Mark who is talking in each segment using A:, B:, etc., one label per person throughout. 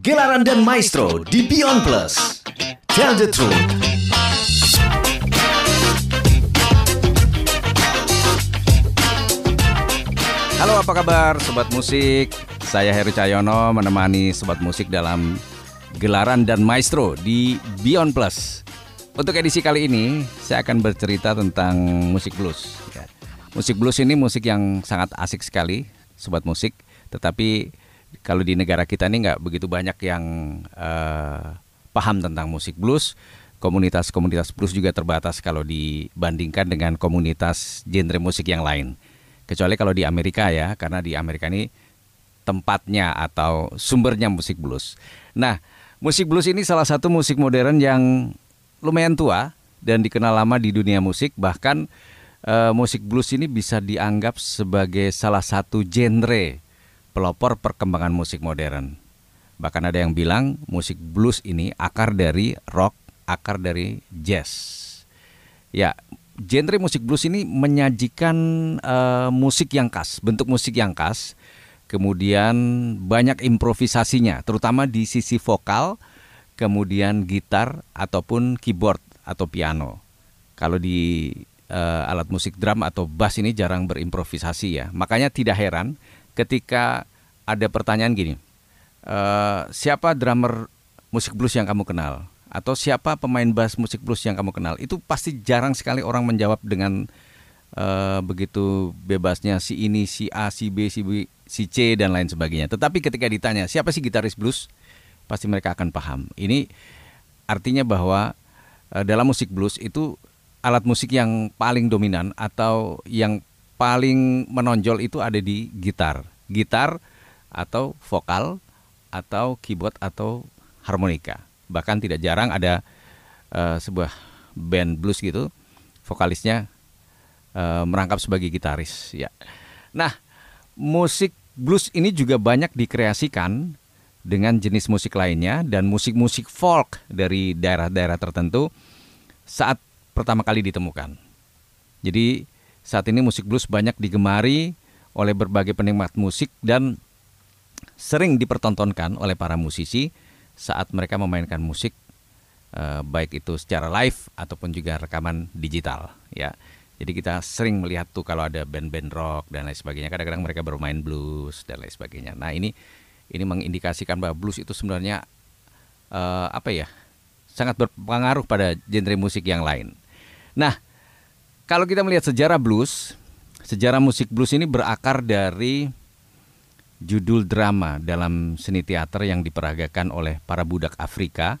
A: Gelaran dan Maestro di Beyond Plus. Tell the truth.
B: Halo apa kabar Sobat Musik Saya Heru Cahyono menemani Sobat Musik dalam Gelaran dan Maestro di Beyond Plus Untuk edisi kali ini saya akan bercerita tentang musik blues ya. Musik blues ini musik yang sangat asik sekali Sobat Musik Tetapi kalau di negara kita ini nggak begitu banyak yang uh, paham tentang musik blues. Komunitas-komunitas blues juga terbatas kalau dibandingkan dengan komunitas genre musik yang lain. Kecuali kalau di Amerika ya karena di Amerika ini tempatnya atau sumbernya musik blues. Nah, musik blues ini salah satu musik modern yang lumayan tua dan dikenal lama di dunia musik. Bahkan uh, musik blues ini bisa dianggap sebagai salah satu genre pelopor perkembangan musik modern. Bahkan ada yang bilang musik blues ini akar dari rock, akar dari jazz. Ya, genre musik blues ini menyajikan uh, musik yang khas, bentuk musik yang khas, kemudian banyak improvisasinya, terutama di sisi vokal, kemudian gitar ataupun keyboard atau piano. Kalau di uh, alat musik drum atau bass ini jarang berimprovisasi ya, makanya tidak heran ketika ada pertanyaan gini, uh, siapa drummer musik blues yang kamu kenal? atau siapa pemain bass musik blues yang kamu kenal? Itu pasti jarang sekali orang menjawab dengan uh, begitu bebasnya si ini si A si B si B si C dan lain sebagainya. Tetapi ketika ditanya siapa sih gitaris blues? pasti mereka akan paham. Ini artinya bahwa uh, dalam musik blues itu alat musik yang paling dominan atau yang paling menonjol itu ada di gitar. Gitar atau vokal atau keyboard atau harmonika. Bahkan tidak jarang ada uh, sebuah band blues gitu vokalisnya uh, merangkap sebagai gitaris ya. Nah musik blues ini juga banyak dikreasikan dengan jenis musik lainnya dan musik-musik folk dari daerah-daerah tertentu saat pertama kali ditemukan. Jadi saat ini musik blues banyak digemari oleh berbagai penikmat musik dan sering dipertontonkan oleh para musisi saat mereka memainkan musik eh, baik itu secara live ataupun juga rekaman digital ya. Jadi kita sering melihat tuh kalau ada band-band rock dan lain sebagainya kadang-kadang mereka bermain blues dan lain sebagainya. Nah, ini ini mengindikasikan bahwa blues itu sebenarnya uh, apa ya? sangat berpengaruh pada genre musik yang lain. Nah, kalau kita melihat sejarah blues, sejarah musik blues ini berakar dari judul drama dalam seni teater yang diperagakan oleh para budak Afrika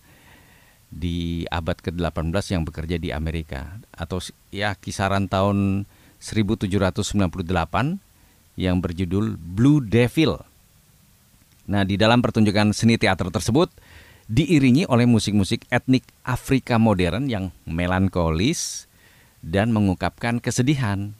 B: di abad ke-18 yang bekerja di Amerika atau ya kisaran tahun 1798 yang berjudul Blue Devil. Nah, di dalam pertunjukan seni teater tersebut diiringi oleh musik-musik etnik Afrika modern yang melankolis dan mengungkapkan kesedihan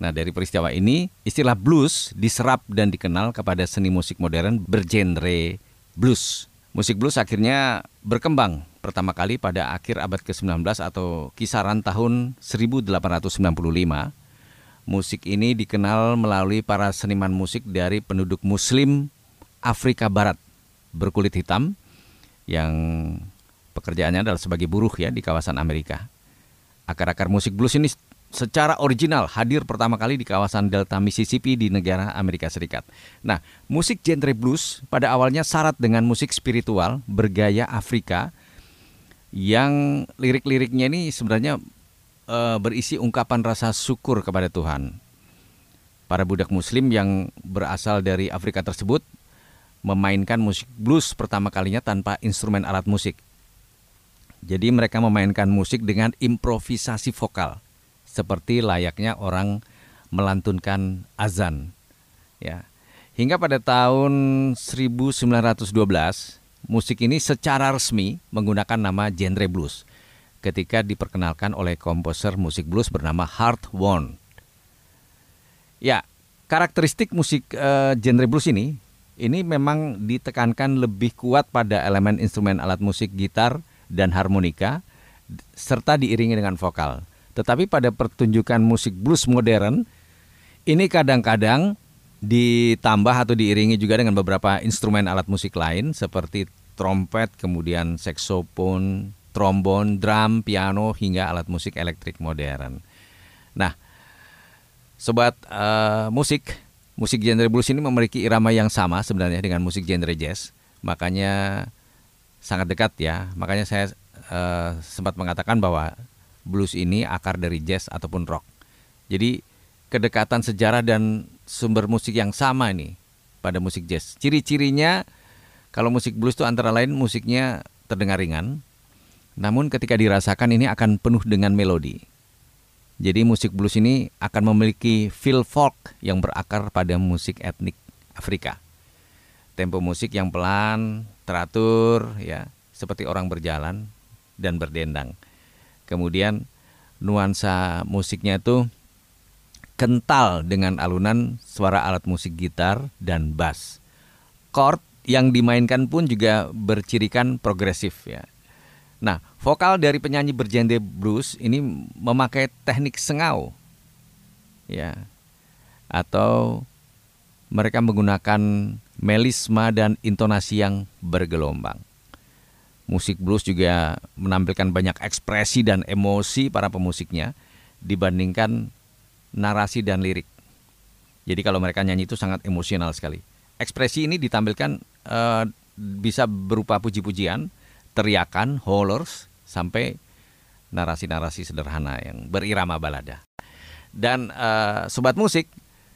B: Nah, dari peristiwa ini, istilah blues diserap dan dikenal kepada seni musik modern bergenre blues. Musik blues akhirnya berkembang pertama kali pada akhir abad ke-19 atau kisaran tahun 1895. Musik ini dikenal melalui para seniman musik dari penduduk muslim Afrika Barat berkulit hitam yang pekerjaannya adalah sebagai buruh ya di kawasan Amerika. Akar-akar musik blues ini secara original hadir pertama kali di kawasan Delta Mississippi di negara Amerika Serikat. Nah, musik genre blues pada awalnya syarat dengan musik spiritual bergaya Afrika yang lirik-liriknya ini sebenarnya e, berisi ungkapan rasa syukur kepada Tuhan. Para budak muslim yang berasal dari Afrika tersebut memainkan musik blues pertama kalinya tanpa instrumen alat musik. Jadi mereka memainkan musik dengan improvisasi vokal seperti layaknya orang melantunkan azan. Ya. Hingga pada tahun 1912, musik ini secara resmi menggunakan nama genre blues ketika diperkenalkan oleh komposer musik blues bernama Hart Won. Ya, karakteristik musik uh, genre blues ini ini memang ditekankan lebih kuat pada elemen instrumen alat musik gitar dan harmonika serta diiringi dengan vokal. Tetapi pada pertunjukan musik blues modern, ini kadang-kadang ditambah atau diiringi juga dengan beberapa instrumen alat musik lain seperti trompet, kemudian saksofon, trombon, drum, piano hingga alat musik elektrik modern. Nah, sobat uh, musik, musik genre blues ini memiliki irama yang sama sebenarnya dengan musik genre jazz. Makanya sangat dekat ya. Makanya saya uh, sempat mengatakan bahwa blues ini akar dari jazz ataupun rock. Jadi kedekatan sejarah dan sumber musik yang sama nih pada musik jazz. Ciri-cirinya kalau musik blues itu antara lain musiknya terdengar ringan, namun ketika dirasakan ini akan penuh dengan melodi. Jadi musik blues ini akan memiliki feel folk yang berakar pada musik etnik Afrika. Tempo musik yang pelan, teratur ya, seperti orang berjalan dan berdendang. Kemudian nuansa musiknya itu kental dengan alunan suara alat musik gitar dan bass. Chord yang dimainkan pun juga bercirikan progresif ya. Nah, vokal dari penyanyi bergenre blues ini memakai teknik sengau. Ya. Atau mereka menggunakan melisma dan intonasi yang bergelombang. Musik blues juga menampilkan banyak ekspresi dan emosi para pemusiknya dibandingkan narasi dan lirik. Jadi kalau mereka nyanyi itu sangat emosional sekali. Ekspresi ini ditampilkan uh, bisa berupa puji-pujian, teriakan, hollers, sampai narasi-narasi sederhana yang berirama balada. Dan uh, sobat musik,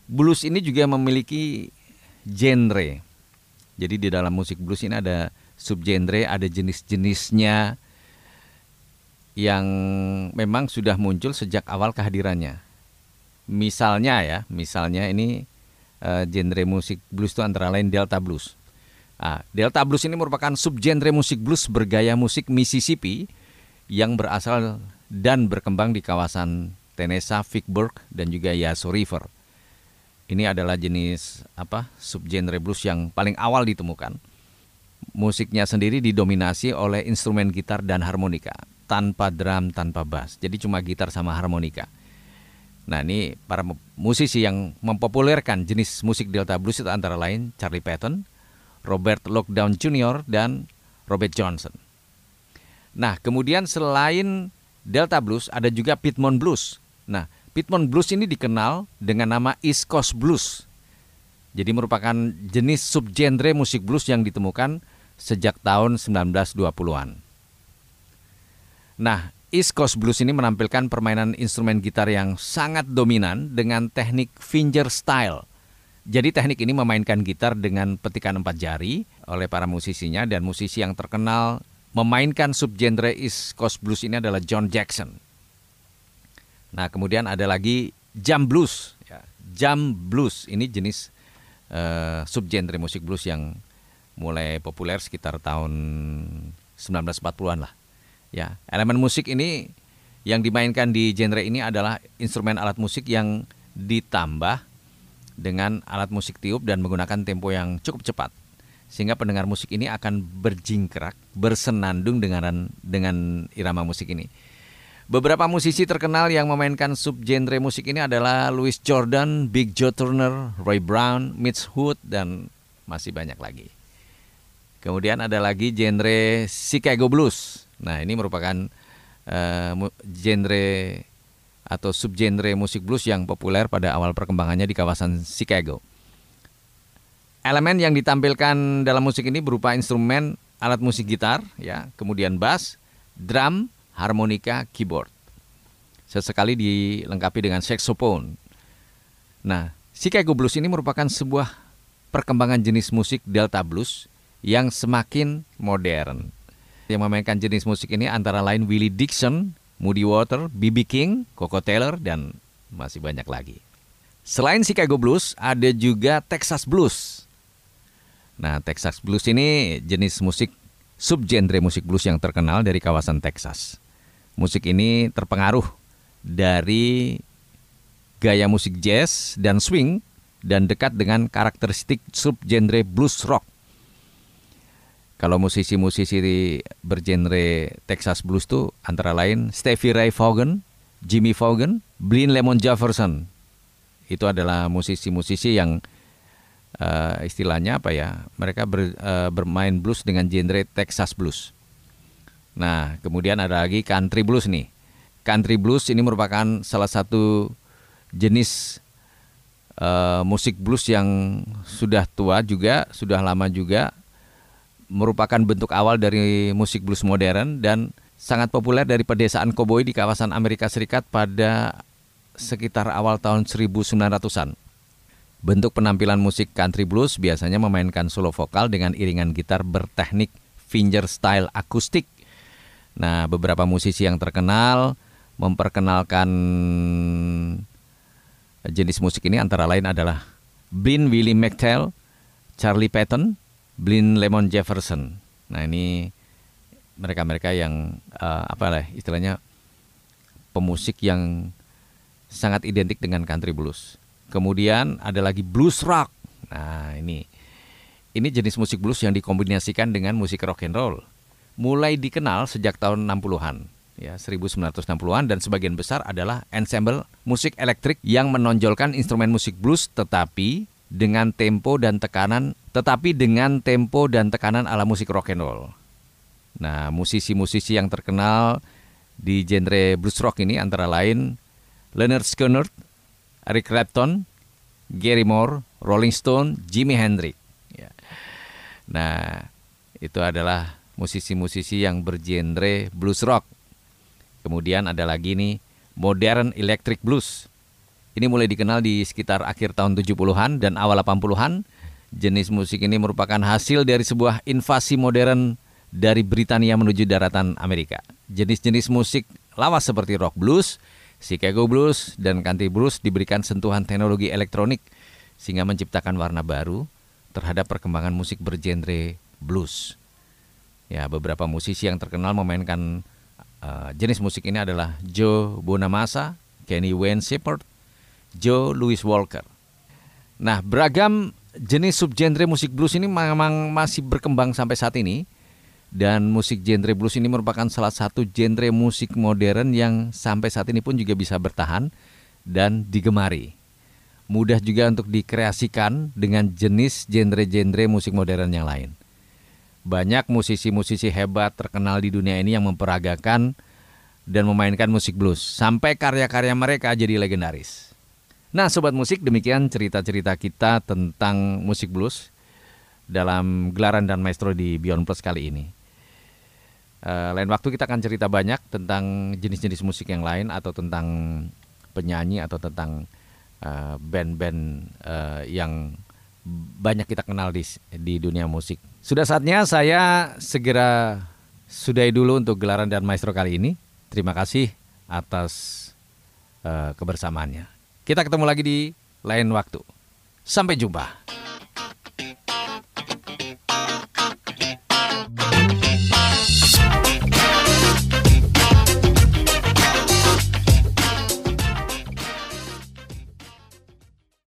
B: blues ini juga memiliki genre. Jadi di dalam musik blues ini ada subgenre, ada jenis-jenisnya yang memang sudah muncul sejak awal kehadirannya. Misalnya ya, misalnya ini uh, genre musik blues itu antara lain Delta Blues. Nah, Delta Blues ini merupakan subgenre musik blues bergaya musik Mississippi yang berasal dan berkembang di kawasan Tennessee, Vicksburg, dan juga Yaso River. Ini adalah jenis apa subgenre blues yang paling awal ditemukan. Musiknya sendiri didominasi oleh instrumen gitar dan harmonika, tanpa drum, tanpa bass. Jadi cuma gitar sama harmonika. Nah ini para musisi yang mempopulerkan jenis musik Delta Blues itu antara lain Charlie Patton, Robert Lockdown Jr. dan Robert Johnson. Nah kemudian selain Delta Blues ada juga Piedmont Blues. Nah Piedmont Blues ini dikenal dengan nama East Coast Blues. Jadi merupakan jenis subgenre musik blues yang ditemukan sejak tahun 1920-an. Nah, East Coast Blues ini menampilkan permainan instrumen gitar yang sangat dominan dengan teknik finger style. Jadi teknik ini memainkan gitar dengan petikan empat jari oleh para musisinya dan musisi yang terkenal memainkan subgenre East Coast Blues ini adalah John Jackson. Nah kemudian ada lagi Jam Blues. Ya, Jam Blues ini jenis uh, subgenre musik blues yang mulai populer sekitar tahun 1940-an lah. Ya, elemen musik ini yang dimainkan di genre ini adalah instrumen alat musik yang ditambah dengan alat musik tiup dan menggunakan tempo yang cukup cepat sehingga pendengar musik ini akan berjingkrak, bersenandung dengan dengan irama musik ini. Beberapa musisi terkenal yang memainkan subgenre musik ini adalah Louis Jordan, Big Joe Turner, Roy Brown, Mitch Hood dan masih banyak lagi. Kemudian ada lagi genre Chicago Blues. Nah, ini merupakan uh, genre atau subgenre musik blues yang populer pada awal perkembangannya di kawasan Chicago. Elemen yang ditampilkan dalam musik ini berupa instrumen alat musik gitar, ya, kemudian bass, drum, harmonika, keyboard. Sesekali dilengkapi dengan saxophone. Nah, Chicago Blues ini merupakan sebuah perkembangan jenis musik Delta Blues yang semakin modern. Yang memainkan jenis musik ini antara lain Willie Dixon, Moody Water, B.B. King, Coco Taylor, dan masih banyak lagi. Selain Chicago Blues, ada juga Texas Blues. Nah, Texas Blues ini jenis musik subgenre musik blues yang terkenal dari kawasan Texas. Musik ini terpengaruh dari gaya musik jazz dan swing dan dekat dengan karakteristik subgenre blues rock kalau musisi-musisi bergenre Texas Blues tuh antara lain Stevie Ray Vaughan, Jimmy Vaughan, Blin Lemon Jefferson. Itu adalah musisi-musisi yang uh, istilahnya apa ya? Mereka ber, uh, bermain blues dengan genre Texas blues. Nah, kemudian ada lagi country blues nih. Country blues ini merupakan salah satu jenis uh, musik blues yang sudah tua juga, sudah lama juga merupakan bentuk awal dari musik blues modern dan sangat populer dari pedesaan koboi di kawasan Amerika Serikat pada sekitar awal tahun 1900-an. Bentuk penampilan musik country blues biasanya memainkan solo vokal dengan iringan gitar berteknik finger style akustik. Nah, beberapa musisi yang terkenal memperkenalkan jenis musik ini antara lain adalah Blin Willie McTell, Charlie Patton, Blin Lemon Jefferson. Nah, ini mereka-mereka yang uh, apa lah istilahnya pemusik yang sangat identik dengan country blues. Kemudian ada lagi blues rock. Nah, ini ini jenis musik blues yang dikombinasikan dengan musik rock and roll. Mulai dikenal sejak tahun 60-an, ya 1960-an dan sebagian besar adalah ensemble musik elektrik yang menonjolkan instrumen musik blues tetapi dengan tempo dan tekanan tetapi dengan tempo dan tekanan ala musik rock and roll. Nah, musisi-musisi yang terkenal di genre blues rock ini antara lain Leonard Skinner, Eric Clapton, Gary Moore, Rolling Stone, Jimi Hendrix. Ya. Nah, itu adalah musisi-musisi yang bergenre blues rock. Kemudian ada lagi nih modern electric blues. Ini mulai dikenal di sekitar akhir tahun 70-an dan awal 80-an. Jenis musik ini merupakan hasil dari sebuah invasi modern dari Britania menuju daratan Amerika. Jenis-jenis musik lawas seperti rock blues, Chicago Blues dan Country Blues diberikan sentuhan teknologi elektronik sehingga menciptakan warna baru terhadap perkembangan musik bergenre blues. Ya, beberapa musisi yang terkenal memainkan uh, jenis musik ini adalah Joe Bonamassa, Kenny Wayne Shepherd, Joe Louis Walker. Nah, beragam jenis subgenre musik blues ini memang masih berkembang sampai saat ini dan musik genre blues ini merupakan salah satu genre musik modern yang sampai saat ini pun juga bisa bertahan dan digemari. Mudah juga untuk dikreasikan dengan jenis genre-genre musik modern yang lain. Banyak musisi-musisi hebat terkenal di dunia ini yang memperagakan dan memainkan musik blues sampai karya-karya mereka jadi legendaris. Nah, sobat musik, demikian cerita-cerita kita tentang musik blues dalam gelaran dan maestro di Beyond Plus kali ini. Uh, lain waktu kita akan cerita banyak tentang jenis-jenis musik yang lain atau tentang penyanyi atau tentang uh, band-band uh, yang banyak kita kenal di di dunia musik. Sudah saatnya saya segera sudahi dulu untuk gelaran dan maestro kali ini. Terima kasih atas uh, kebersamaannya. Kita ketemu lagi di lain waktu. Sampai jumpa.